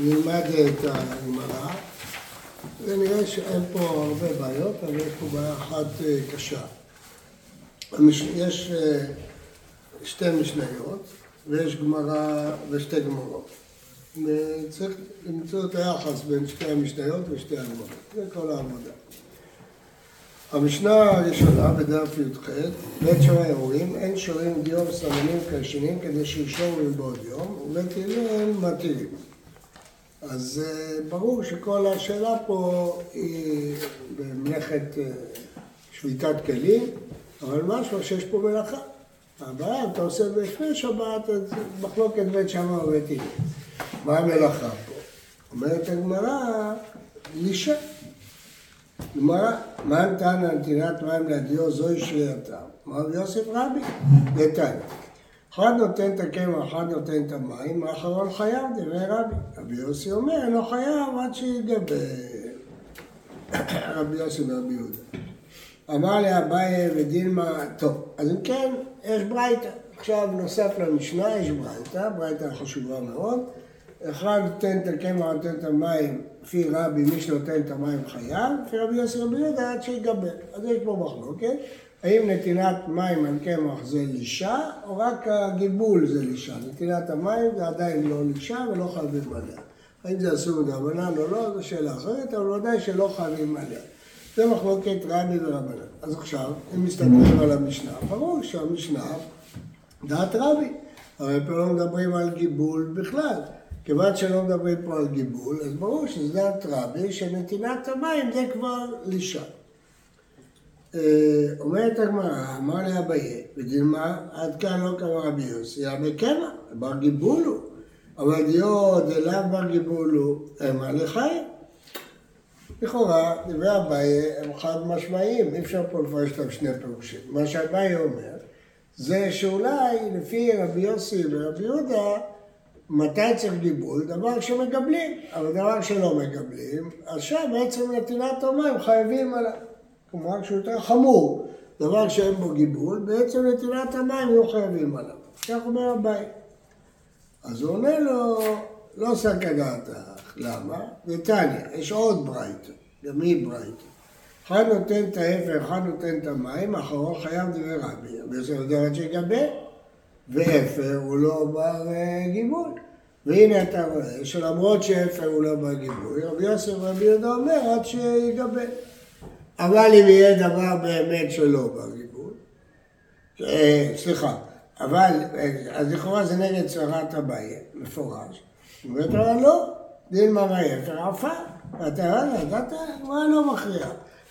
נלמד את הגמרא, ונראה שאין פה הרבה בעיות, אבל יש פה בעיה אחת אה, קשה. יש אה, שתי משניות, ויש גמרא ושתי גמרות. וצריך למצוא את היחס בין שתי המשניות ושתי הגמרות. זה כל העבודה. המשנה הראשונה בדף י"ח, בית שמאי אומרים, אין שורים דיו וסמנים קלשנים כדי שישור מבעוד יום, ובית הלל מתירים. אז uh, ברור שכל השאלה פה היא במלאכת uh, שביתת כלים, אבל משהו שיש פה מלאכה. הבעיה, אתה עושה לפני שבת, אז מחלוקת בית שמאי ובית הלל. מה המלאכה פה? אומרת הגמרא, לישה. גמרא, מה נתן על נתינת מים לדיו זוהי שרייתם? אמר יוסף רבי, נתן. אחד נותן את הקמח, אחד נותן את המים, האחרון חייב, דברי רבי. רבי יוסי אומר, אינו חייב עד שיגבר. רבי יוסי ורבי יהודה. אמר לי אביי ודילמה, טוב, אז אם כן, יש ברייתא. עכשיו נוסף למשנה, יש ברייתא, ברייתא חשובה מאוד. אחד נותן את הקמח, נותן את המים, לפי רבי, מי שנותן את המים חייב, לפי רבי יוסי רבי יהודה עד שיגבר. אז יש פה מחלוקת. האם נתינת מים על קמח זה לישה, או רק הגיבול זה לישה? נתינת המים זה עדיין לא לישה ולא חייבים עליה. האם זה אסור מדרבנן או לא, זו שאלה אחרת, אבל ודאי שלא חייבים עליה. זה מחלוקת רבי ורבנן. אז עכשיו, אם מסתכלים על המשנה, ברור שהמשנה דעת רבי. הרי פה לא מדברים על גיבול בכלל. כיוון שלא מדברים פה על גיבול, אז ברור שזה דעת רבי, שנתינת המים זה כבר לישה. אה, אומרת הגמרא, אמר לי אביי, ודילמה, עד כאן לא קרא רבי יוסי, אבל כן, בר גיבול הוא. אבל דיו דלאו בר גיבול הוא, המה לחיים. לכאורה, דברי אביי הם חד משמעיים, אי אפשר פה לפרש אותם שני פירושים. מה שאביי אומר, זה שאולי לפי רבי יוסי ורבי יהודה, מתי צריך גיבול? דבר שמגבלים, אבל דבר שלא מגבלים, אז שם בעצם נתינת המים חייבים עליו. כלומר שהוא יותר חמור, דבר שאין בו גיבול, בעצם נטילת המים לא חייבים עליו. כך אומר הבית. אז הוא אומר לו, לא סקה דעתך, למה? נתניה, יש עוד ברייתא, גם היא ברייתא. אחד נותן את ההפך, אחד נותן את המים, האחרון חייב דברי רבי, יוסף יודעת שיגבה, ואפר הוא לא בר גיבול. והנה אתה רואה שלמרות שאפר הוא לא בר גיבול, רבי יוסף רבי יהודה אומר עד שיגבה. אבל אם יהיה דבר באמת שלא בריבוי, סליחה, אבל, אז לכאורה זה נגד צרת אביי, מפורש. אומרת לה לא, דילמה ויפר עפה, ואתה ידעת, הגמרא לא מכריע.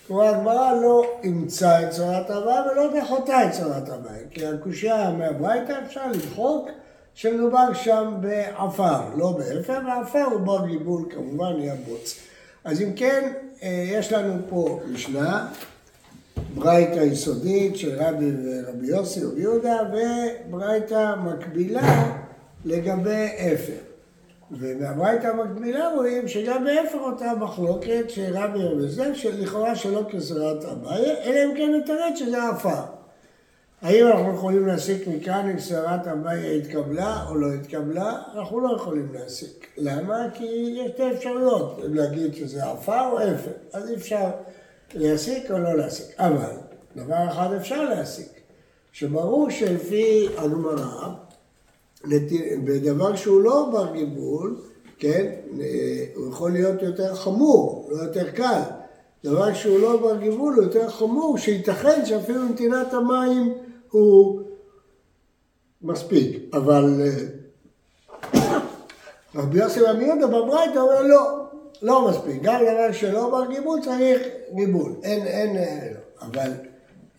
כלומר הגמרא לא אימצה את צרת אביי ולא דחותה את צרת אביי, כי הקושייה מהביתה אפשר למחוק שמדובר שם בעפר, לא באפר, ועפר הוא בר גיבול כמובן, יהיה בוץ. אז אם כן, יש לנו פה משנה, ברייתא יסודית של רבי ורבי יוסי ברבי יהודה, וברייתא מקבילה לגבי אפר. ומהברייתא המקבילה רואים שגם באפר אותה מחלוקת של רבי ורבי זה, שלכאורה שלא כסברת אביי, אלא אם כן נתרץ שזה עפר. האם אנחנו יכולים להסיק מכאן אם סברת אביי התקבלה או לא התקבלה? אנחנו לא יכולים להסיק. למה? כי יש שתי אפשרויות, להגיד שזה עפר או אפר. אז אי אפשר להסיק או לא להסיק. אבל דבר אחד אפשר להסיק, שברור שלפי הגמרא, בדבר שהוא לא בר גיבול, כן, הוא יכול להיות יותר חמור, לא יותר קל. דבר שהוא לא בר גיבול הוא יותר חמור, שייתכן שאפילו נתינת המים הוא מספיק, אבל אה, רבי יוסי רבי יהודה בברייתא אומר לא, לא מספיק, גם דבר שלא בר גיבול צריך גיבול, אין, אין, אין, אבל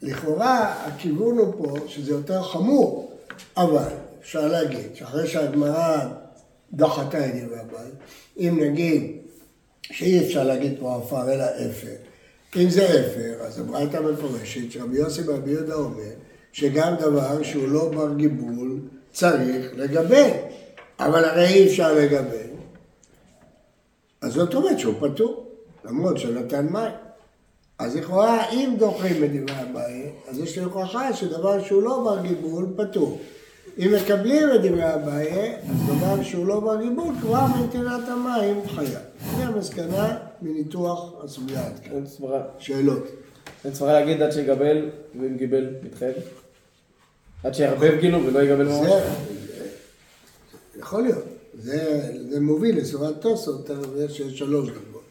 לכאורה הכיוון הוא פה שזה יותר חמור, אבל אפשר להגיד שאחרי שהגמרא דחתה את דברי הבית, אם נגיד שאי אפשר להגיד פה עפר אלא אפר, אם זה אפר, אז הברייתא מפורשת שרבי יוסי ברבי יהודה אומר שגם דבר שהוא לא בר גיבול צריך לגבל, אבל הרי אי אפשר לגבל. אז זאת אומרת שהוא פטור, למרות שנתן מים. אז לכאורה, אם דוחים את דברי הבעיה, אז יש לי הוכחה שדבר שהוא לא בר גיבול פטור. אם מקבלים את דברי אביי, אז דבר שהוא לא בריבול, כבר מנתינת המים חיה. זו המסקנה מניתוח הסוגיה עד כאן. שאלות. אין סברה להגיד עד שיגבל, ואם גיבל, מתחייב? עד שיערבב כאילו ולא יגבל ממש? יכול להיות. זה, זה מוביל לסורת תוספות, שיש שלוש דרגות.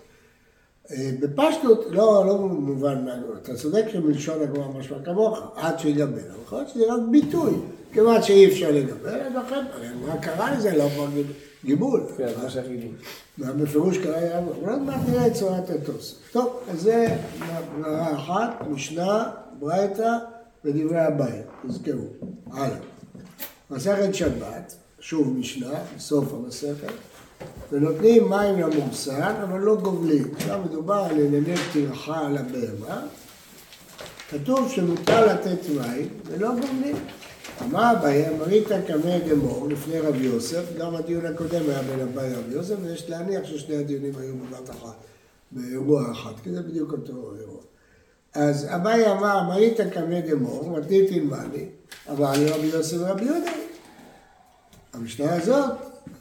אה, בפשטות, לא, לא מובן מהגמרא, אתה צודק שמלשון הגמרא משמע כמוך, עד שיגבל, אבל יכול להיות שזה רק ביטוי, כיוון שאי אפשר לגבל, אז לכן, הגמרא קרא לזה לא כבר גיבול. כן, מה שייך גיבול. בפירוש קרא היה, אבל עוד מעט נראה את צורת התוספות. טוב, אז זה גמרא אחת, משנה, ברייתא ודברי הבית, תזכרו. הלאה. מסכת שבת, שוב משנה, בסוף המסכת, ונותנים מים למורסן, אבל לא גובלים. עכשיו מדובר על ענייני טרחה על הבהמה. כתוב שמותר לתת מים ולא גובלים. אמר אביי, אמרית קמא דמור לפני רבי יוסף, גם הדיון הקודם היה בין אביי לרבי יוסף, ויש להניח ששני הדיונים היו בבת אחת, באירוע אחד, כי זה בדיוק אותו אירוע. אז אביי אמר, אמרית קמא דמור, מתנית עמני, לי רבי יוסף ורבי יהודה. המשנה הזאת,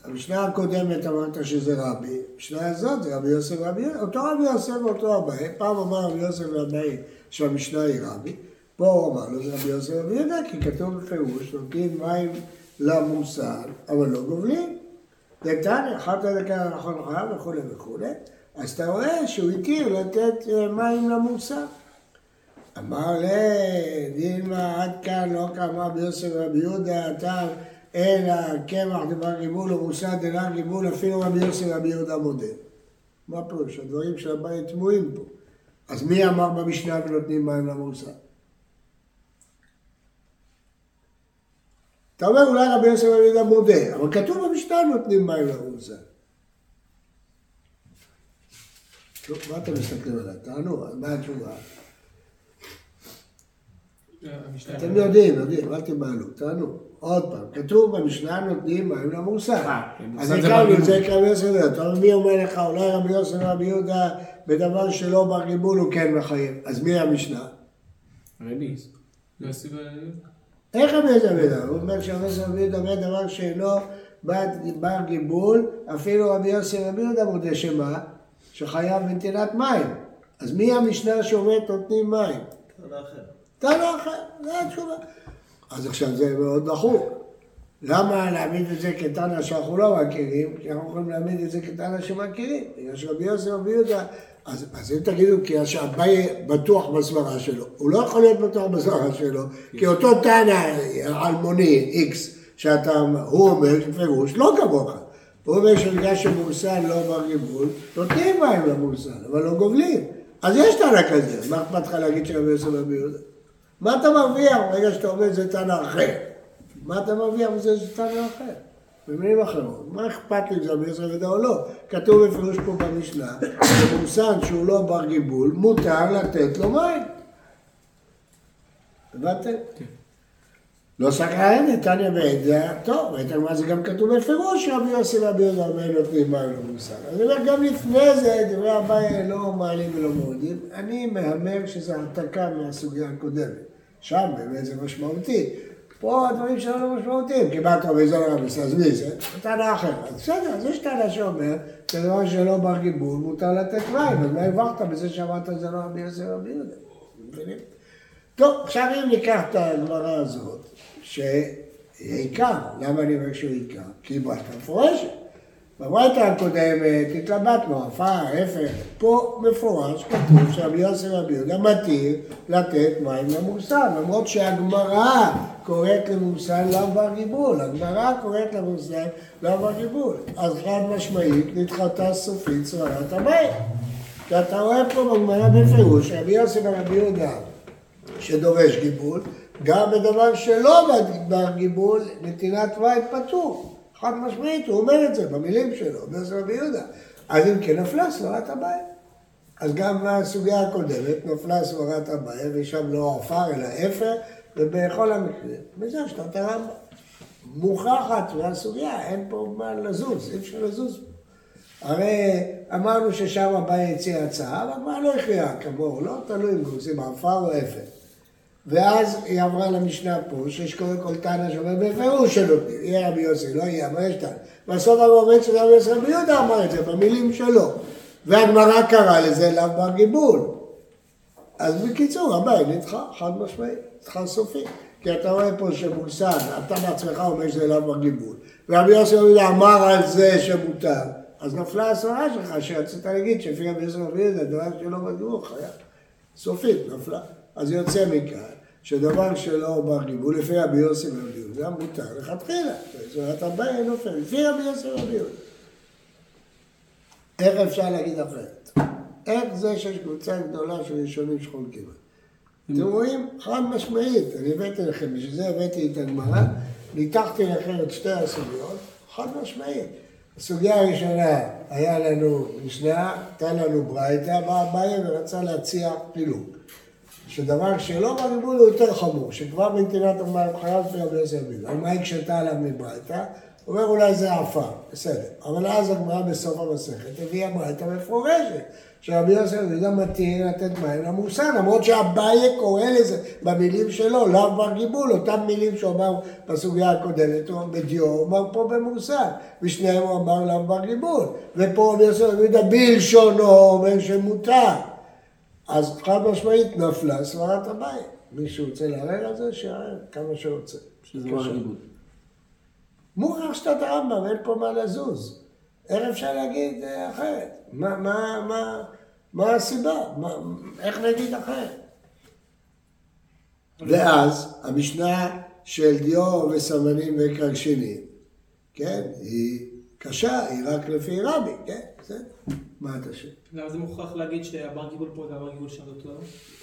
המשנה הקודמת אמרת שזה רבי, המשנה הזאת זה רבי יוסף ורבי יהודה, אותו רבי יוסף ואותו אביי, פעם אמר רבי יוסף ואביי שהמשנה היא רבי, פה הוא אמר לו זה רבי יוסף יהודה, כי כתוב בפירוש, נותנים מים למוסר, אבל לא גובלים. דתניא, אחת הדקה נכון חייב וכולי וכולי, אז אתה רואה שהוא התיר לתת אה, מים למוסר. אמר לדילמה עד כאן לא קם רבי יוסף ורבי יהודה, אתה אלא קמח דבר גיבול ומוסד דלא גיבול, אפילו רבי יוסף ורבי יהודה מודה. מה פירוש? הדברים של הבית תמוהים פה. אז מי אמר במשנה ונותנים מים למוסד? אתה אומר אולי רבי יוסף ורבי יהודה מודה, אבל כתוב במשנה נותנים מים למוסד. טוב, מה אתם מסתכלים עליי? תענו, מה התשובה? אתם יודעים, יודעים, אל תבהלו, תענו. עוד פעם, כתוב במשנה נותנים מים למוסר. אז הכרנו את זה כרבי יוסף. אתה אומר, מי אומר לך, אולי רבי יוסף ורבי יהודה בדבר שלא בר גיבול הוא כן מחייב. אז מי המשנה? רביס. יוסי ויהודה? איך רבי יוסף ויהודה? הוא אומר שרבי יהודה אומר דבר שאינו בר גיבול, אפילו רבי יוסף ורבי יהודה מודה שמה? שחייב בנתינת מים. אז מי המשנה שאומרת נותנים מים? תנא אחר, זו התשובה. אז עכשיו זה מאוד דחוק. למה להעמיד את זה כתנא שאנחנו לא מכירים? כי אנחנו יכולים להעמיד את זה כתנא שמכירים. בגלל שרבי יוסף ורבי יהודה, אז, אז אם תגידו כי שאביי בטוח בסברה שלו, הוא לא יכול להיות בטוח בסברה שלו, כי אותו תנא אלמוני איקס, שאתה, הוא אומר בפירוש, לא כמוך. הוא אומר שבגלל שמורסל לא בר גיבול, נותנים מים למורסל, אבל לא גובלים. אז יש טענה כזה, מה אכפת לך להגיד שרבי יוסף ורבי יהודה? מה אתה מרוויח ברגע שאתה אומר זה תנא אחר? מה אתה מרוויח בזה שזה תנא אחר? במילים אחרות, מה אכפת לי אם זה רבי יוסף ודאו או לא? כתוב בפירוש פה במשנה, שמורסן שהוא לא בר גיבול, מותר לתת לו מים. הבנתם? לא סקרן, נתניה בעדיה, טוב, ראיתם מה זה גם כתוב בפירוש שרבי יוסף ורבי יהודה אומר נותנים מים למוסר. אני אומר, גם לפני זה, דברי אביי לא מעלים ולא מורידים, אני מהמר שזו העתקה מהסוגיה הקודמת. שם באמת זה משמעותי. פה הדברים שלנו לא משמעותיים, כמעט רבי זול רבי אז מי זה? טענה אחרת. אז בסדר, אז יש טענה שאומר, שדבר שלא בר גיבול, מותר לתת מים, אז מה הרווחת בזה שאמרת זה לא רבי יוסף ורבי יהודה? מבינים? טוב, עכשיו אם ניקח את הגמרא הזאת, שהיא עיקר, למה אני אומר שהוא עיקר? כי היא ברייתא מפורשת. בברייתא הקודמת התלבטנו, עפר, ההפך, פה מפורש כתוב שרבי יוסף רבי יהודה מתיר לתת מים למורסל, למרות שהגמרא קוראת למורסל לא בר גיבול, הגמרא קוראת למורסל לא בר גיבול. אז חד משמעית נדחתה סופית סברת הבית. ואתה רואה פה בגמרא בפירוש רבי יוסף ורבי יהודה שדורש גיבול, גם בדבר שלא בר גיבול, נתינת וייט פטור. חד משמעית, הוא אומר את זה במילים שלו, אומר זה רבי יהודה. אז אם כן נפלה סברת הבעיה. אז גם בסוגיה הקודמת נפלה סברת הבעיה, ושם לא עפר אלא אפר, ובכל המקרים, וזה שנת הרמב"ם. מוכחת מהסוגיה, אין פה מה לזוז, אי אפשר לזוז. הרי אמרנו ששם הבעיה הציע הצעה, אבל כבר לא הכריעה כמוהו, לא תלוי אם עושים עפר או אפר. ואז היא עברה למשנה פה, שיש קודם כל טענה שאומר בפירוש שנותנים, יהיה רבי יוסי, לא יהיה, אבל יש טענה. בסוף הגמרא אומרת שרבי יוסי רבי יהודה אמר את זה, במילים שלו. והגמרא קרא לזה לאו בר גיבול. אז בקיצור, הבעיה נדחה, חד משמעית, נדחה סופי. כי אתה רואה פה שמושג, אתה בעצמך אומר שזה לאו בר גיבול. ורבי רבי יהודה אמר על זה שמותר. אז נפלה הסברה שלך, שרצית להגיד שלפי רבי רבי יהודה, דבר שלא בגיבול חייב. סופית, נפלה. אז יוצא מכאן, שדבר שלא בר גיבול, לפי רבי יוסי ורבי יהודה, מותר לכתחילה. זאת אומרת, הבעיה נופל, לפי רבי יוסי ורבי יהודה. איך אפשר להגיד אחרת? איך זה שיש קבוצה גדולה של ראשונים שחולקים? אתם רואים? חד משמעית, אני הבאתי לכם, בשביל זה הבאתי את הגמרא, ניתחתי לכם את שתי הסוגיות, חד משמעית. הסוגיה הראשונה, היה לנו משנה, הייתה לנו ברייתא, בא אביי ורצה להציע פילוג. שדבר שלא בריבול הוא יותר חמור, שכבר בנתינת המים חייב לפי רבי יוסף בן. על מה הקשתה עליו מברייתא? הוא אומר אולי זה עפר, בסדר. אבל אז הגמרא בסוף המסכת הביאה ברייתא מפורשת, שרבי יוסף יהודה מתיר לתת מים למוסר, למרות שאביי קורא לזה במילים שלו, לאו בר גיבול, אותם מילים שהוא אמר בסוגיה הקודמת, הוא בדיו, הוא אמר פה במוסר, ושניהם הוא אמר לאו בר גיבול. ופה רבי יוסף יהודה בלשונו אומר שמותר. אז חד משמעית נפלה סברת הבית. מישהו רוצה לערער על זה? שיערער כמה שרוצה. שזה בר גיבול. מוכרח שיטת הרמב"ם, אין פה מה לזוז. איך אפשר להגיד אה, אחרת? מה, מה, מה, מה הסיבה? מה, איך נגיד אחרת? ואז המשנה של דיו וסמנים וקרקשינים, כן, היא קשה, היא רק לפי רבי, כן, בסדר. מה אתה שואל? למה זה מוכרח להגיד שהבר גיבול פה והבר גיבול שם אותו?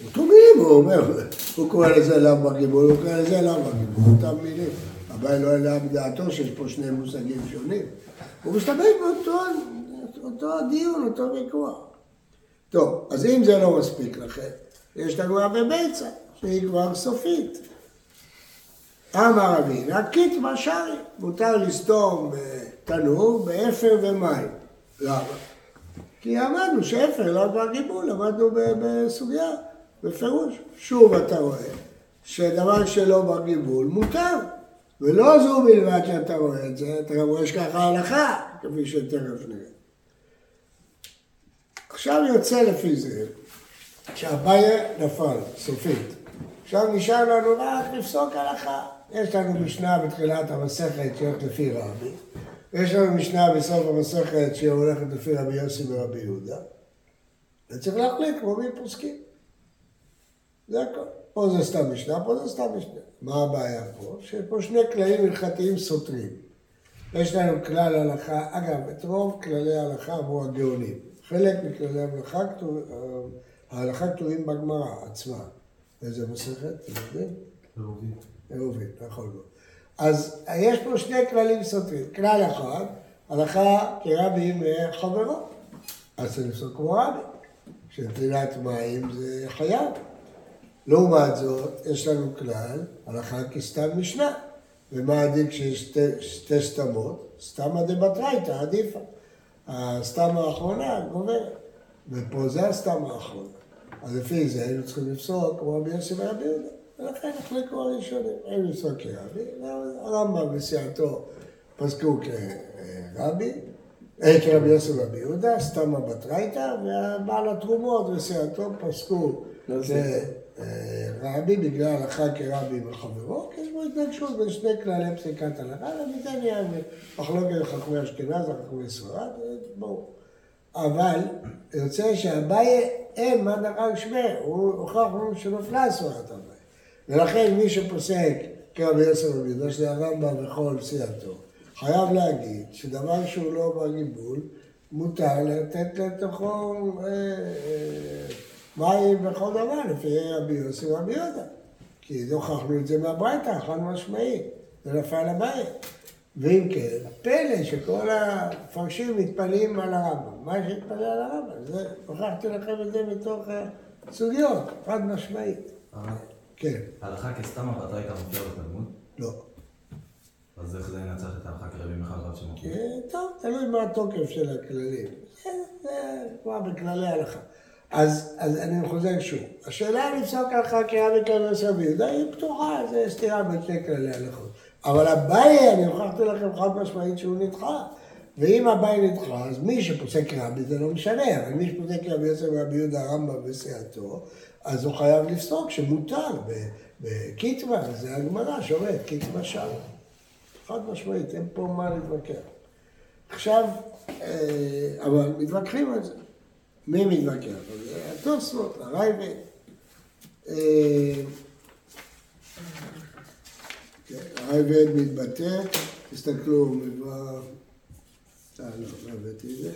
אותו מילים הוא אומר, הוא קורא לזה לאו בר גיבול, הוא קורא לזה לאו בר גיבול, אותם מילים. הבעיה לא העלה בדעתו שיש פה שני מושגים שונים. הוא משתמש באותו אותו דיון, אותו ויכוח. טוב, אז אם זה לא מספיק לכם, יש לנו אבי ביצה, שהיא כבר סופית. אמר אבינה, קיטמה שרי, מותר לסתום תנור באפר ומים. למה? כי אמרנו שאפר לא עבר גיבול, למדנו בסוגיה, בפירוש. שוב אתה רואה שדבר שלא בר גיבול מותר. ולא זו בלבד שאתה רואה את זה, אתה גם רואה שככה הלכה, כפי שתכף נראה. עכשיו יוצא לפי זה שהבעיה נפל, סופית. עכשיו נשאר לנו רק לפסוק הלכה. יש לנו משנה בתחילת המסכת שהולכת לפי רבי, ויש לנו משנה בסוף המסכת שהולכת לפי רבי יוסי ורבי יהודה. וצריך להחליט כמו מי פוסקים. זה הכל. פה זה סתם משנה, פה זה סתם משנה. מה הבעיה פה? שיש פה שני כללים הלכתיים סותרים. יש לנו כלל הלכה, אגב, את רוב כללי ההלכה אמרו הגאונים. חלק מכללי ההלכה, כתוב, ההלכה כתובים בגמרא עצמה. איזה מסכת? אתם יודעים? עירובין. עירובין, נכון מאוד. אז יש פה שני כללים סותרים. כלל אחד, הלכה כרבי מחברו. אז צריך לפסוק כמו רבי. שנטילת מים זה חייב. לעומת זאת, יש לנו כלל, הלכה כסתם משנה. ומה עדיף כשיש שתי, שתי סתמות? סתמא דבתרייתא עדיפה. הסתמה האחרונה גוברת. ופה זה הסתמה האחרונה. אז לפי זה היינו צריכים לפסוק כמו רבי יוסי ורבי יהודה. ולכן החליקו הראשונים. היינו לפסוק כרבי, הרמב"ם וסיעתו פסקו כרבי, אה, כרבי יוסי ורבי יהודה, סתמא בתרייתא, ובעל התרומות וסיעתו פסקו כרבי בגלל הלכה כרבי וחברו, כי יש פה התנגשות בין שני כללי פסיקת הלכה, ומזה נהיה מחלוקת חכמי אשכנז וחכמי ספרד, ברור. אבל יוצא שאביי אין מה דרג שמי, הוא הוכח לנו שנפלה סברת אביי. ולכן מי שפוסק כרבי יוסף רבי יהודה, שזה הרמב"ם וכל סיעתו, חייב להגיד שדבר שהוא לא בגיבול, מותר לתת לתוכו אה, אה, מים וכל דבר, לפי רבי יוסף ורבי יהודה. כי הוכחנו את זה מהברייתא, חד משמעית, זה נפל הבית. ואם כן, פלא שכל המפרשים מתפלאים על הרמב"ם. מה שהתפלא על הרמב"ם, זה, הוכחתי לכם את זה מתוך הסוגיות, חד משמעית. כן, הלכה כסתם הבטה הייתה מופיעה בתלמוד? לא. אז איך זה ינצח את ההלכה כרבי מיכל רב שמופיע? כן, טוב, תלוי מה התוקף של הכללים. זה כבר בכללי הלכה. אז, אז אני חוזר שוב. השאלה אם לפסוק על חקירה מכאן סביר, די, היא פתוחה, זה סתירה בין שני כללי הלכות. אבל אביי, אני הוכחתי לכם חד משמעית שהוא נדחה. ואם אביי נדחה, אז מי שפוסק רבי זה לא משנה, אבל מי שפוסק רבי יוסף ורבי יהודה הרמב"ם וסיעתו, אז הוא חייב לפסוק שמותר בקיטווה, וזה הגמרא שאומרת קיטווה שם. חד משמעית, אין פה מה להתווכח. עכשיו, אה, אבל מתווכחים על זה. מי מתווכח על זה? התוספות, הרייבד. אה, כן, הרייבד מתבטא, תסתכלו, מבוא... אה, לא, לא הבאתי את זה.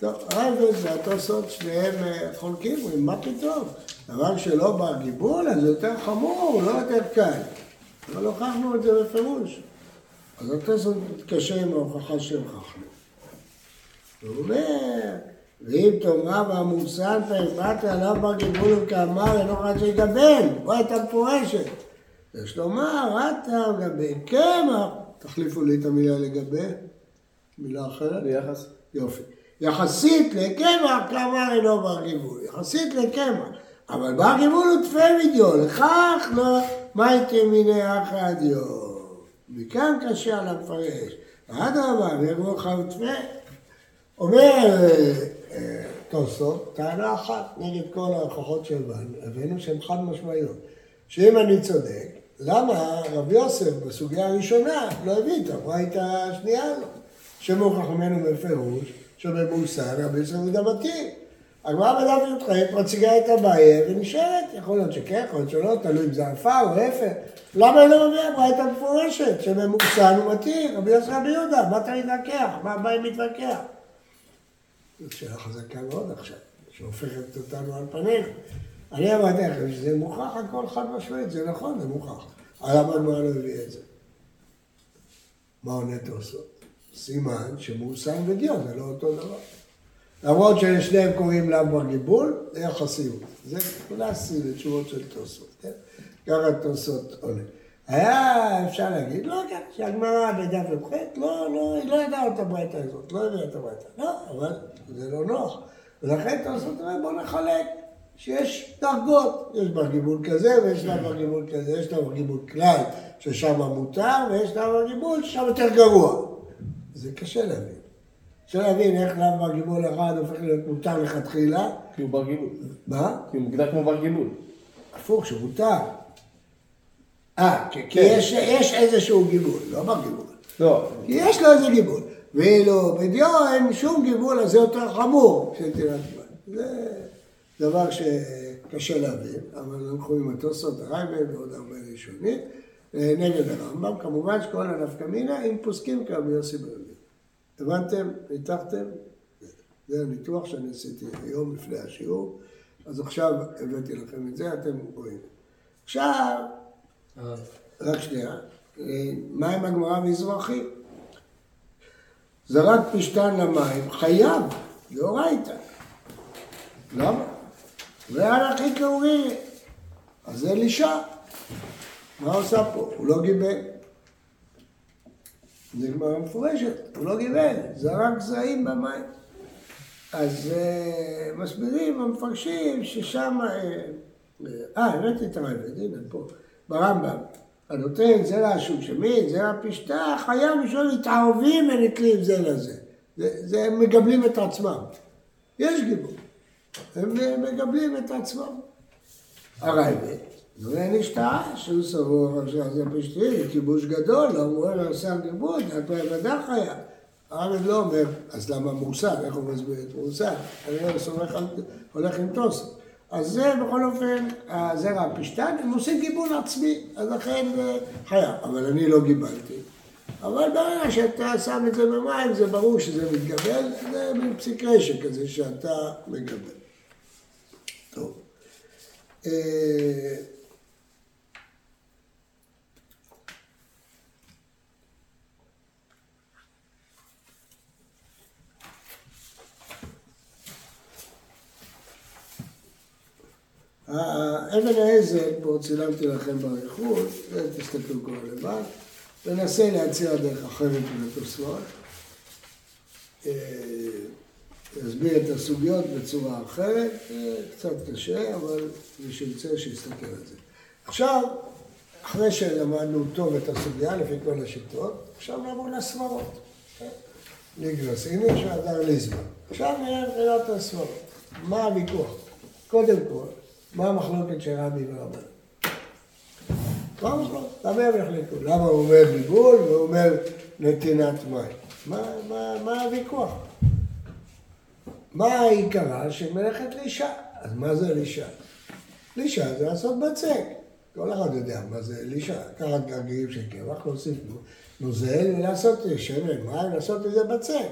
טוב, הרייבד והתוספות שניהם אה, חולקים, מה פתאום? דבר שלא בר גיבול, אז יותר חמור, לא יותר קל. אבל הוכחנו את זה בפירוש. אז התוספות מתקשר עם ההוכחה שהוכחנו. הוא אומר, ואם תאמר והמוסן פרפת עליו בר גיבול וכאמר אינו חד שיגבל, פה הייתה מפורשת. יש לומר, רתא לגבי קמח, תחליפו לי את המילה לגבי, מילה אחרת. ביחס? יופי. יחסית לקמח, כאמר אינו בר גיבול. יחסית לקמח. אבל בר גיבול הוא תפי מדיו, לכך לא, מה מיני אחא דיו. מכאן קשה על המפרש. אדרבה, ויאמרו לך ותפה. אומר תוספות, טענה אחת נגד כל ההוכחות שהבנו, הבאנו שהן חד משמעיות. שאם אני צודק, למה רבי יוסף בסוגיה הראשונה לא הביא את הברייתא השנייה הזו? שמוכח ממנו בפירוש שבמוסר רבי יוסף הוא דמתי. הגמרא בדף י"ח מציגה את הבעיה ונשארת, יכול להיות שכן, יכול להיות שלא, תלוי אם זה עפר או להפך. למה היא לא מביאה ברייתא מפורשת שבמוסר הוא מתיר, רבי יוסף רבי יהודה, מה אתה מתווכח? מה הבעיה מתווכח? זאת שאלה חזקה מאוד עכשיו, שהופכת אותנו על פנינו. אני אמרתי לכם שזה מוכח הכל חד משמעית, זה נכון, זה מוכח. למה הגמרא לא הביא את זה? מה עונה תוספות? סימן שמאוסם ודיון זה לא אותו דבר. למרות שלשניהם קוראים לאו בר גיבול, זה יחסיות. זה קלאסי לתשובות של תוספות, כן? ככה תוספות עונה. היה אפשר להגיד, לא ככה, שהגמרא בדף י"ח, לא, לא, היא לא ידעה את הברייתא הזאת, לא הביאה את הברייתא. לא, אבל זה לא נוח. ולכן תוספות אומר, בוא נחלק, שיש דרגות, יש בר גיבול כזה ויש לה בר גיבול כזה, יש לה בר גיבול כלל, ששם מותר, ויש לה בר גיבול ששם יותר גרוע. זה קשה להבין. קשה להבין איך לאו בר גיבול אחד הופך להיות מותר לכתחילה. כי הוא בר גיבול. מה? כי הוא מוגדר כמו בר גיבול. הפוך, שמותר. אה, כי כי יש יש איזשהו גיבול, לא בר גיבול. לא, כי יש לו איזה גיבול. ואילו בדיו אין שום גיבול, אז זה יותר חמור של תירת מים. זה דבר שקשה להבין, אבל אנחנו עם התוספות הרייבד ועוד הרבה ראשונים, אה, נגד הרמב"ם. כמובן שכל הנפקא מינה, אם פוסקים כרבי יוסי ברבי. הבנתם? ניתחתם? זה הניתוח שאני עשיתי היום לפני השיעור, אז עכשיו הבאתי לכם את זה, אתם רואים. עכשיו, רק שנייה, אה, מה עם הגמרא המזרחי? זרק פשתן למים, חייב, דאורייתא. למה? ועל הכי כאורי, אז אלישע. מה עושה פה? הוא לא גיבל. זה גמרא מפורשת, הוא לא גיבל, זרק זרעים במים. אז uh, מסבירים המפרשים ששם... אה, הבאתי את הרייבד, הנה פה, ברמב"ם. הנותן זרע השושמין, זרע פשתה, חייב לשאול מתערבים ונתלים זה לזה. זה, זה הם מגבלים את עצמם. יש גיבור. הם מגבלים את עצמם. הרייבד, זה נשתאה שהוא סבור עכשיו זה פשטי, כיבוש גדול, לא אומר לעשה גיבוש, אתה ודאי חייב. הרייבד לא אומר, אז למה מוסר? איך הוא מסביר את מוסר? אני לא סומך על, הולך עם תוספות. אז זה בכל אופן, הזרע הפשטן, הם עושים גיבול עצמי, אז לכן אה, חייב. אבל אני לא גיבלתי. אבל ברגע שאתה שם את זה במים, זה ברור שזה מתגבל, זה מין פסיק רשע כזה שאתה מגבל. טוב. אבן העזר, פה צילמתי לכם באריכות, תסתכלו כבר לבד, ננסה להציע דרך אחרת לתוספות. להסביר את הסוגיות בצורה אחרת, זה קצת קשה, אבל מי שירצה שיסתכל על זה. עכשיו, אחרי שלמדנו טוב את הסוגיה לפי כל השיטות, עכשיו נעבור לסברות. ליגרס איניש והדר ליזמן. עכשיו נראה מבחינת הסברות. מה הוויכוח? קודם כל, מה המחלוקת של רבי ורבן? מה המחלוקת? למה הם יחלקו? למה הוא אומר ביגול והוא אומר נתינת מים? מה, מה, מה הוויכוח? מה העיקרה של מלאכת לישה? אז מה זה לישה? לישה זה לעשות בצק. כל אחד יודע מה זה לישה. לקחת גרגירים של קמח, להוסיף נוזל ולעשות שמן, מים, לעשות את זה בצק.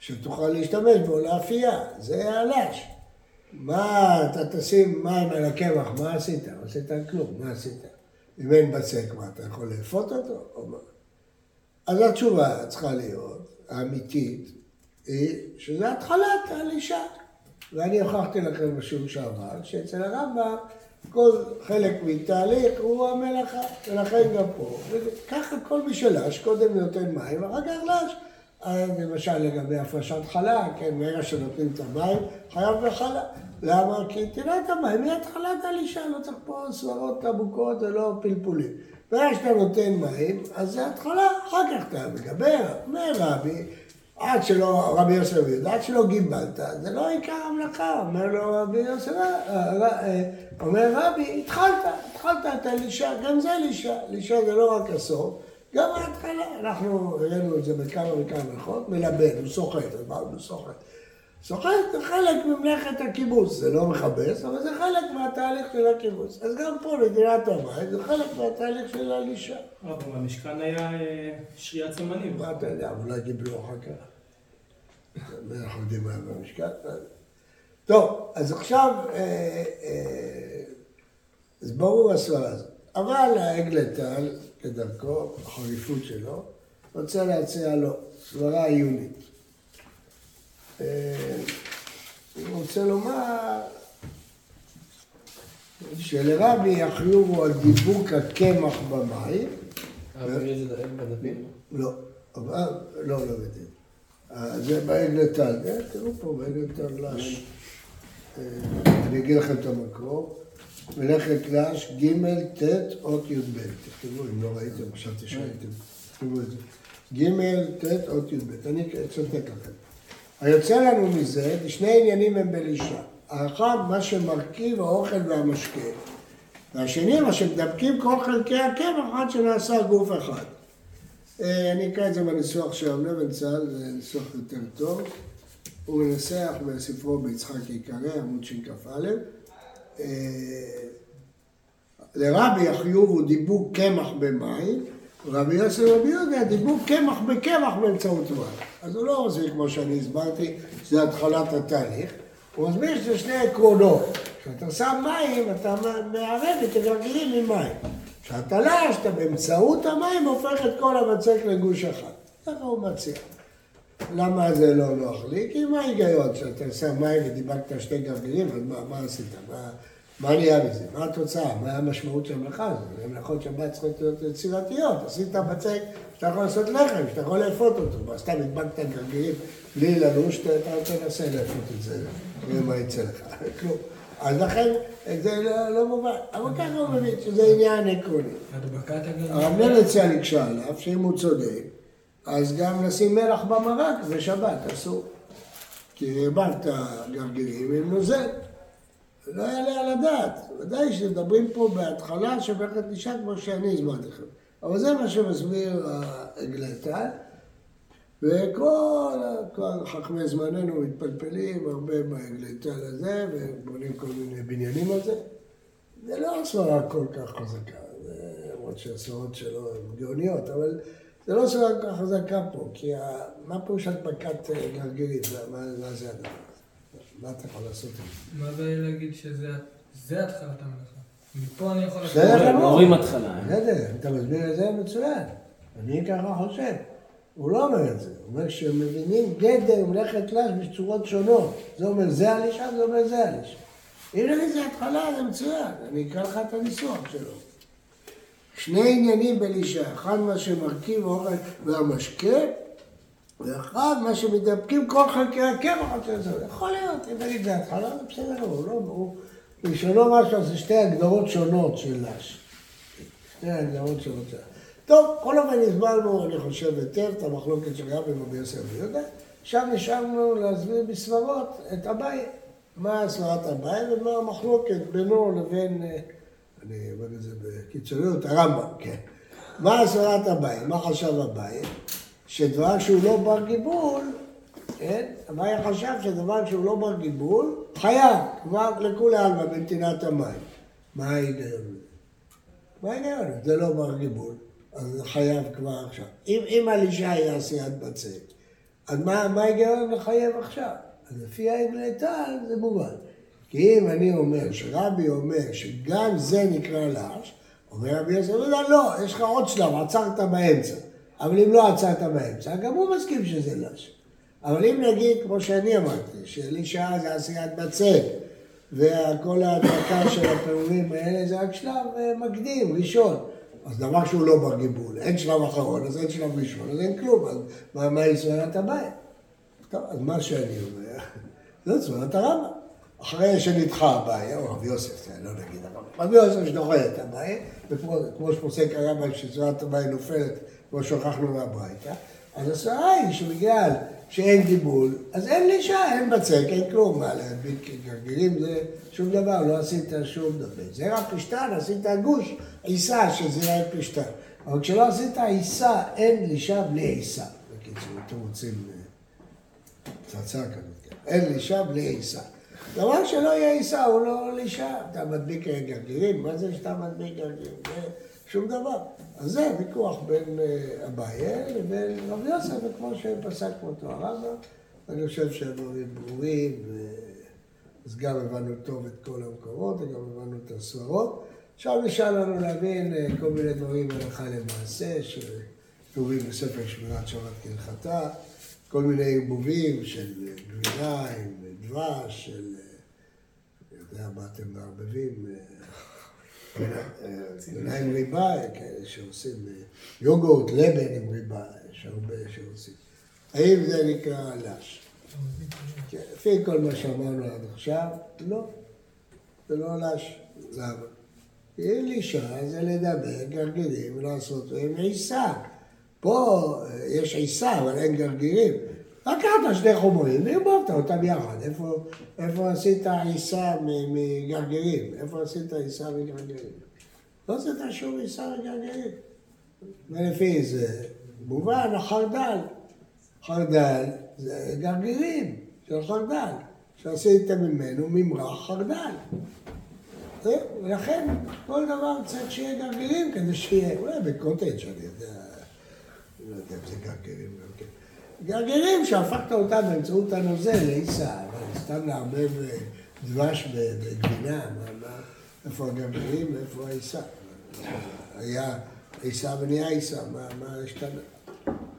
שתוכל להשתמש בו לאפייה, זה הלש. מה, אתה תשים מים על הקמח, מה עשית? לא עשית כלום, מה עשית? אם אין בצק, מה, אתה יכול לאפות אותו? או מה? אז התשובה צריכה להיות, האמיתית, היא שזה התחלת הלישה. ואני הוכחתי לכם בשיעור שעבר, שאצל הרמב"ם כל חלק מתהליך הוא המלאכה, ולכן גם פה. וככה כל מי שלש, קודם נותן מים, ואחר כך לש. למשל לגבי הפרשת חלה, כן, מרגע שנותנים את המים, חייב בחלה. למה? כי נתינת המים היא התחלת הלישה, לא צריך פה סברות עמוקות ולא פלפולים. ברגע שאתה נותן מים, אז זה התחלה, אחר כך אתה מדבר, אומר רבי, עד שלא, רבי יוסף יהודה, עד שלא גיבלת, זה לא עיקר המלאכה, אומר לו רבי יוסף, אומר רבי, התחלת, התחלת את הלישה, גם זה לישה, לישה זה לא רק הסוף, גם ההתחלה, אנחנו הראינו את זה בכמה וכמה מלאכות, מלבן, הוא סוחט, אז הוא סוחט? סוחט זה חלק ממלאכת הקיבוץ, זה לא מכבס, אבל זה חלק מהתהליך של הקיבוץ. אז גם פה נדירת המים זה חלק מהתהליך של הלישה. אבל במשכן היה אה, שריית סמנים. מה אתה יודע, אולי קיבלו אחר כך. אנחנו יודעים מה במשכן. טוב, אז עכשיו, אה, אה, אז ברור הסברה הזאת. אבל האגלטל, כדרכו, החריפות שלו, רוצה להציע לו סברה עיונית. אה, הוא רוצה לומר שלרבי החיוב על דיבוק הקמח במים. לא, אבל, לא, לא בדין. זה בעגלתן, תראו פה בעגלתן לש. אני אגיד לכם את המקור. מלאכת לש, ג', ט', אות י"ב. תכתבו, אם לא ראיתם, חשבתי שראיתם. תכתבו את זה. ג', ט', אות י"ב. אני אצטט לכם. היוצא לנו מזה, שני עניינים הם בלישה. האחד, מה שמרכיב האוכל והמשקה. והשני, מה שמדבקים כל חלקי הקמח עד שנעשה גוף אחד. אני אקרא את זה בניסוח של רב לבנצל, זה ניסוח יותר טוב. הוא מנסח בספרו ביצחק עיקרי, עמוד שכ"א. לרבי החיוב הוא דיבוק קמח במים, רבי יוסף רבי יהודה דיבוק קמח בקמח באמצעות מים. אז הוא לא מסביר כמו שאני הסברתי, שזה התחלת התהליך, הוא מסביר שזה שני עקרונות. כשאתה שם מים, אתה מערב את הגרגירים עם מים. כשאתה לש, אתה באמצעות המים הופך את כל הבצק לגוש אחד. ככה הוא מציע. למה זה לא נוח לי? כי מה ההיגיון? כשאתה שם מים ודיבקת שתי גרגירים, אז מה, מה עשית? מה, מה נהיה מזה? מה התוצאה? מה המשמעות של המלאכה הזאת? המלאכות שבת צריכות להיות יצירתיות. עשית בצק שאתה יכול לעשות לחם, שאתה יכול לאפות אותו. מה, סתם הדבקת גרגירים בלי ללוש, אתה תנסה לאפות את זה, נראה מה יצא לך. כלום. אז לכן זה לא, לא מובן. אבל ככה הוא מבין שזה עניין עקרוני. הדבקת הגרגירים. הרב מרצה נקשה עליו, שאם הוא צודק, אז גם לשים מלח במרק בשבת אסור. כי הרבבת גרגירים עם נוזל. לא יעלה על הדעת. ודאי שמדברים פה בהתחלה מלאכת אישה כמו שאני הסברתי לכם. אבל זה מה שמסביר העגלתן. וכל כל חכמי זמננו מתפלפלים הרבה בעגלתן הזה, ובונים כל מיני בניינים על זה. זה לא סברה כל כך חזקה, למרות שהסברות שלו הן גאוניות, אבל זה לא סברה כל כך חזקה פה, כי ה... מה פירוש הדבקת גרגירים? מה, מה זה הדבר הזה? מה אתה יכול לעשות עם זה? מה זה להגיד שזה זה התחלת המלאכה? מפה אני יכול... נכון. אומרים התחלה. אה? בסדר, אתה מסביר את זה מצוין. אני ככה חושב. הוא לא אומר את זה, הוא אומר שהם מבינים גדר מלאכת לש בצורות שונות. זה אומר זה הלישה, זה אומר זה הלישה. אם נגיד זה התחלה, זה מצוין, אני אקרא לך את הניסוח שלו. שני עניינים בלישה, אחד מה שמרכיב האוכל והמשקה, ואחד, מה שמתדפקים כל חלקי הקמח, יכול להיות, אם נגיד זה התחלה, זה בסדר גמור, לא ברור. בלשונו משהו, זה שתי הגדרות שונות של לש. שתי הגדרות שונות של טוב, כל אופן הסברנו, אני חושב, היטב את המחלוקת של רבי רבי יוסף ויהודה. עכשיו נשארנו להסביר בסברות את אביי. מה סברת אביי ומה המחלוקת בינו לבין, אה, אני אומר את זה בקיצוריות, הרמב"ם, כן. מה סברת אביי? מה חשב אביי? שדבר שהוא לא בר גיבול, כן? אביי חשב שדבר שהוא לא בר גיבול, חייב, כבר לכולי עלמא בנתינת המים. מה ההיגיון? מה ההיגיון? זה לא בר גיבול. אז חייב כבר עכשיו. אם, אם אלישע היה עשיית בצק, אז מה, ההיגיון לחייב עכשיו? אז לפי האבלטל זה מובן. כי אם אני אומר שרבי אומר שגם זה נקרא לש, אומר רבי יוסף, לא, לא, יש לך עוד שלב, עצרת באמצע. אבל אם לא עצרת באמצע, גם הוא מסכים שזה לש. אבל אם נגיד, כמו שאני אמרתי, שאלישע זה עשיית בצק, וכל ההדרכה של הפירורים האלה זה רק שלב אה, מקדים, ראשון. אז דבר שהוא לא בר גיבול, אין שלב אחרון, אז אין שלב ראשון, אז אין כלום, אז מה, מה היא סברת הבעיה? טוב, אז מה שאני אומר, זאת סברת הרמב"ם. אחרי שנדחה הבעיה, או רבי יוסף, לא נגיד הרמב"ם, רבי יוסף שדוחה את הבעיה, וכמו שפוסק הרמב"ם שסברת הבעיה נופלת, כמו שהוכחנו מהברייתא, אז הסברה היא שבגלל שאין גיבול, אז אין לישה, אין בצק, אין כלום, מה להדביק גרגירים זה שום דבר, לא עשית שום דבר. זה רק פשטן, עשית גוש עיסה, שזה היה פשטן. אבל כשלא עשית עיסה, אין לישה בלי עיסה. בקיצור, אתם רוצים אה, פצצה כזאת, כן. אין לישה בלי עיסה. דבר שלא יהיה עיסה הוא לא לישה. אתה מדביק גרגירים, מה זה שאתה מדביק גרגירים? שום דבר. אז זה ויכוח בין אה, אביי לבין רבי יוסף, וכמו שפסק אותו הרמב"ם, אני חושב שהדברים ברורים, אז גם הבנו טוב את כל המקורות, וגם הבנו את הסברות. עכשיו נשאר לנו להבין אה, כל מיני דברים הלכה למעשה, שכתובים בספר שמירת שבת כהלכתה, כל מיני ערבובים של גבינה עם דבש, של, יודע מה אתם מערבבים, גבינה עם ריבה, כאלה שעושים יוגורט, לבן עם ריבה, יש הרבה שעושים. האם זה נקרא לש? כן, לפי כל מה שאמרנו עד עכשיו, לא. זה לא לש. למה? כי אלישע זה לדבר גרגירים ולעשות עם עיסה. פה יש עיסה, אבל אין גרגירים. לקחת שני חומרים וערבבת אותם יחד. איפה, איפה עשית עיסה מגרגירים? איפה עשית עיסה מגרגירים? לא עשית שום עיסה מגרגירים. ולפי זה, מובן, החרדל. חרדל זה גרגירים של חרדל, שעשית ממנו ממרח חרדל. ולכן כל דבר צריך שיהיה גרגירים כדי שיהיה, אולי בקוטג' אני יודע, לא יודע אם זה גרגירים גם כן. גרגירים שהפכת אותם באמצעות הנוזל לעיסה, סתם לערבב דבש בגבינה, איפה הגרגירים ואיפה העיסה? היה עיסה ונהיה עיסה, מה השתנה?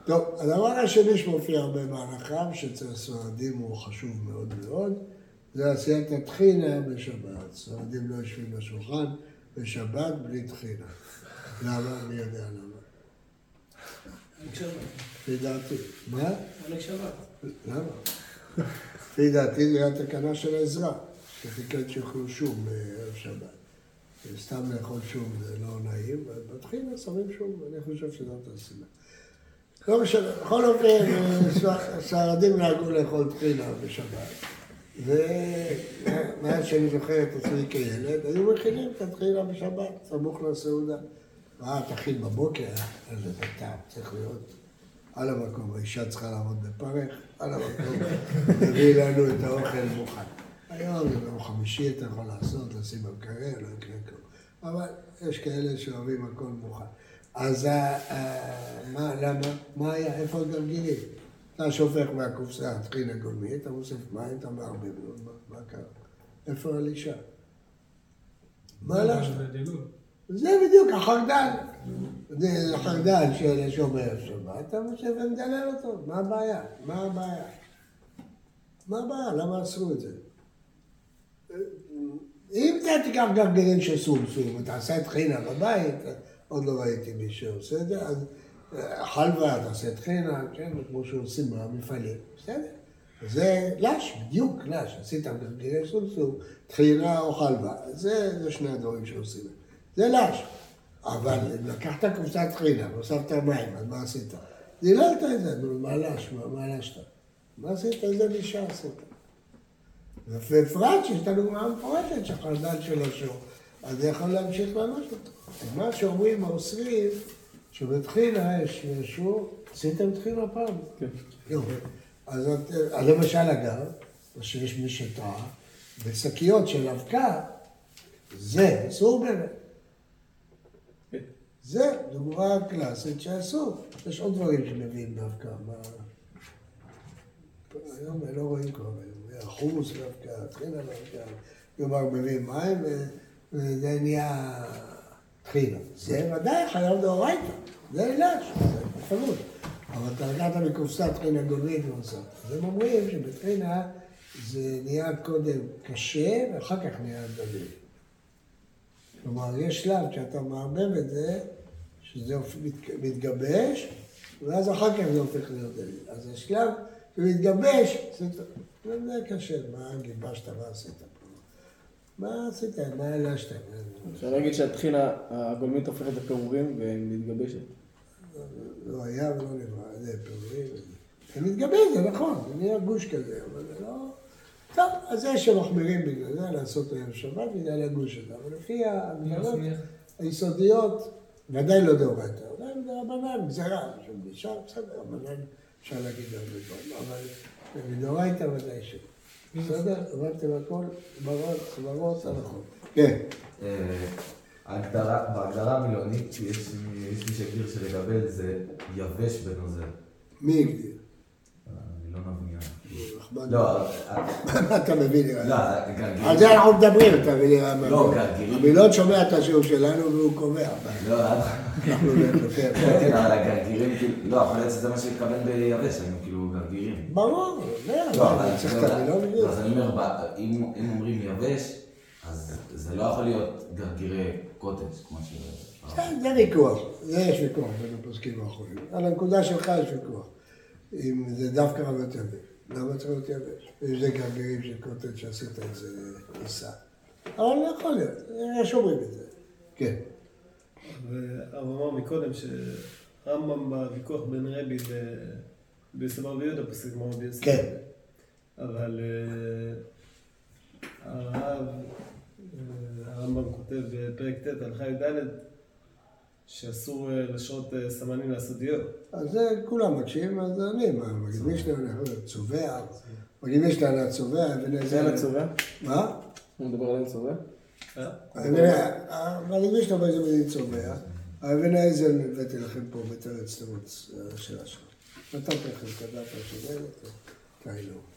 טוב, הדבר השני שמופיע הרבה בהלכה, שאצל הספרדים הוא חשוב מאוד מאוד, זה עשיית הטחינה בשבת. ספרדים לא יושבים בשולחן בשבת בלי טחינה. למה? אני יודע למה. לפי דעתי. מה? למה? לפי דעתי זה התקנה של העזרה, שחיכת שיאכלו שום בערב שבת. סתם לאכול שום זה לא נעים, ובטחינה שמים שום, אני חושב שזאת הסיבה. לא משנה, בכל אופן, הספרדים נהגו לאכול טחינה בשבת. ומאז שאני זוכר את עצמי כילד, היו מכינים את הטחינה בשבת, סמוך לסעודה. מה, תכין בבוקר, איזה בטעם, צריך להיות על המקום. האישה צריכה לעמוד בפרך, על המקום, להביא לנו את האוכל מוכן. היום זה ביום חמישי אתה יכול לעשות, לשים במקרר, לא יקרה כלום. אבל יש כאלה שאוהבים הכל מוכן. אז מה, למה? מה היה? איפה הגרגירים? אתה שופך מהקופסה טחינה גולמית, אתה מוסיף מים, אתה מערבב לו, מה קרה? איפה אלישע? מה לך? זה בדיוק החרדל. זה החרדל של שומר שבת, אתה מוסיף ומדלל אותו, מה הבעיה? מה הבעיה? מה הבעיה? למה אסרו את זה? אם אתה תיקח גרגירים של סומסום, אתה עושה את חינה בבית, עוד לא ראיתי מי שעושה את זה, אז חלבה, תעשה טחינה, כן, כמו שעושים במפעלים, בסדר. זה לש, בדיוק לש, עשית גרגירי סומסום, טחינה או חלבה, זה, זה שני הדברים שעושים. זה לש. אבל לקחת קופסת טחינה והוספת מים, אז מה עשית? דיללת את זה, נו, מה לש, מה, לשת? מה עשית? איזה לישה עשית? ובפרט שיש את הדוגמה המפורטת שחרדל של השור, אז זה יכול להמשיך ממש אותו. מה שאומרים האוסרים, שבתחילה יש משהו, עשיתם תחילה פעם? כן. יופי. אז למשל אגב, שיש מי שטעה, בשקיות של אבקה, זה אסור באמת. כן. זה דוגמה קלאסית שאסור. יש עוד דברים שמביאים דווקא. מה... היום לא רואים כבר, היום חומוס דווקא, טחינה דווקא, כלומר מביאים מים וזה נהיה טחינה. זה ודאי חייב דאורייתא, זה אילש, זה בפירוש. אבל אתה לקחת מקופסת טחינה גולמית ועושה. אז הם אומרים שבטחינה זה נהיה קודם קשה ואחר כך נהיה דביל. כלומר, יש שלב שאתה מערבב את זה, שזה מתגבש, ואז אחר כך זה הופך להיות דליל. אז השלב שמתגבש, זה קשה, מה גיבשת, מה עשית פה? מה עשית, מה הלשת? אפשר להגיד שהטחינה הגולמית הופכת לפירורים ומתגבשת. לא היה ולא נברא, זה פירורים. זה מתגבש, זה נכון, זה נהיה גוש כזה, אבל זה לא... טוב, אז זה שמחמירים בגלל זה, לעשות ערב שבת בגלל הגוש הזה, אבל לפי ההגדרות? היסודיות, ודאי לא דאורייתא, אולי זה רבנן, גזירה, משום אישה, בסדר, רבנן אפשר להגיד הרבה דברים, אבל מדאורייתא ודאי שלא. בסדר? הבנתם הכל? סברות, סברות, נכון. כן. אה, בהגדרה המילונית יש יש מי שהגדיר שלגבל זה יבש בנוזל. מי הגדיר? נחמד. לא, אה, אתה מבין נראה לי? לא, גרגירים. על זה אנחנו מדברים, אתה מבין. לא, גרגירים. המילון שומע את השיעור שלנו והוא קובע. לא, אה. כן, כן, אבל הגרגירים, כאילו, לא, יכול להיות שזה מה שהתכוון ביבש, היינו כאילו גרגירים. ברור, לא, אבל צריך את המילון בדיוק. אז אני אומר, אם אומרים יבש, אז זה לא יכול להיות גרגירי קוטג' כמו ש... כן, זה ויכוח, זה יש ויכוח בין הפוסקים האחרונים. על הנקודה שלך יש ויכוח. אם זה דווקא רמת יבש. למה צריך להיות יבש? אם זה גרגירים של קוטג' שעשית את זה עיסה. אבל לא יכול להיות, יש אומרים את זה. כן. והרב אמר מקודם שרמב"ם בוויכוח בין רבי בסבר ויהודה פוסק כמו רבי יוסף. כן. אבל אה, הרב, אה, הרמב"ם כותב בפרק ט' הלכה י"ד שאסור אה, לשרות אה, סמנים לעשות אז זה כולם מקשיבים, אז אני, מה, מגיד משנה, צובע, מגיד משנה, צובע, אבן זה עזר. אין הצובע? מה? הוא מדבר על אין צובע? אה? יש לו באיזה מילים צובע, האבן העזר הבאתי לכם פה בתרץ תירוץ של השם. נתתי לכם את הדף השווה, תראו.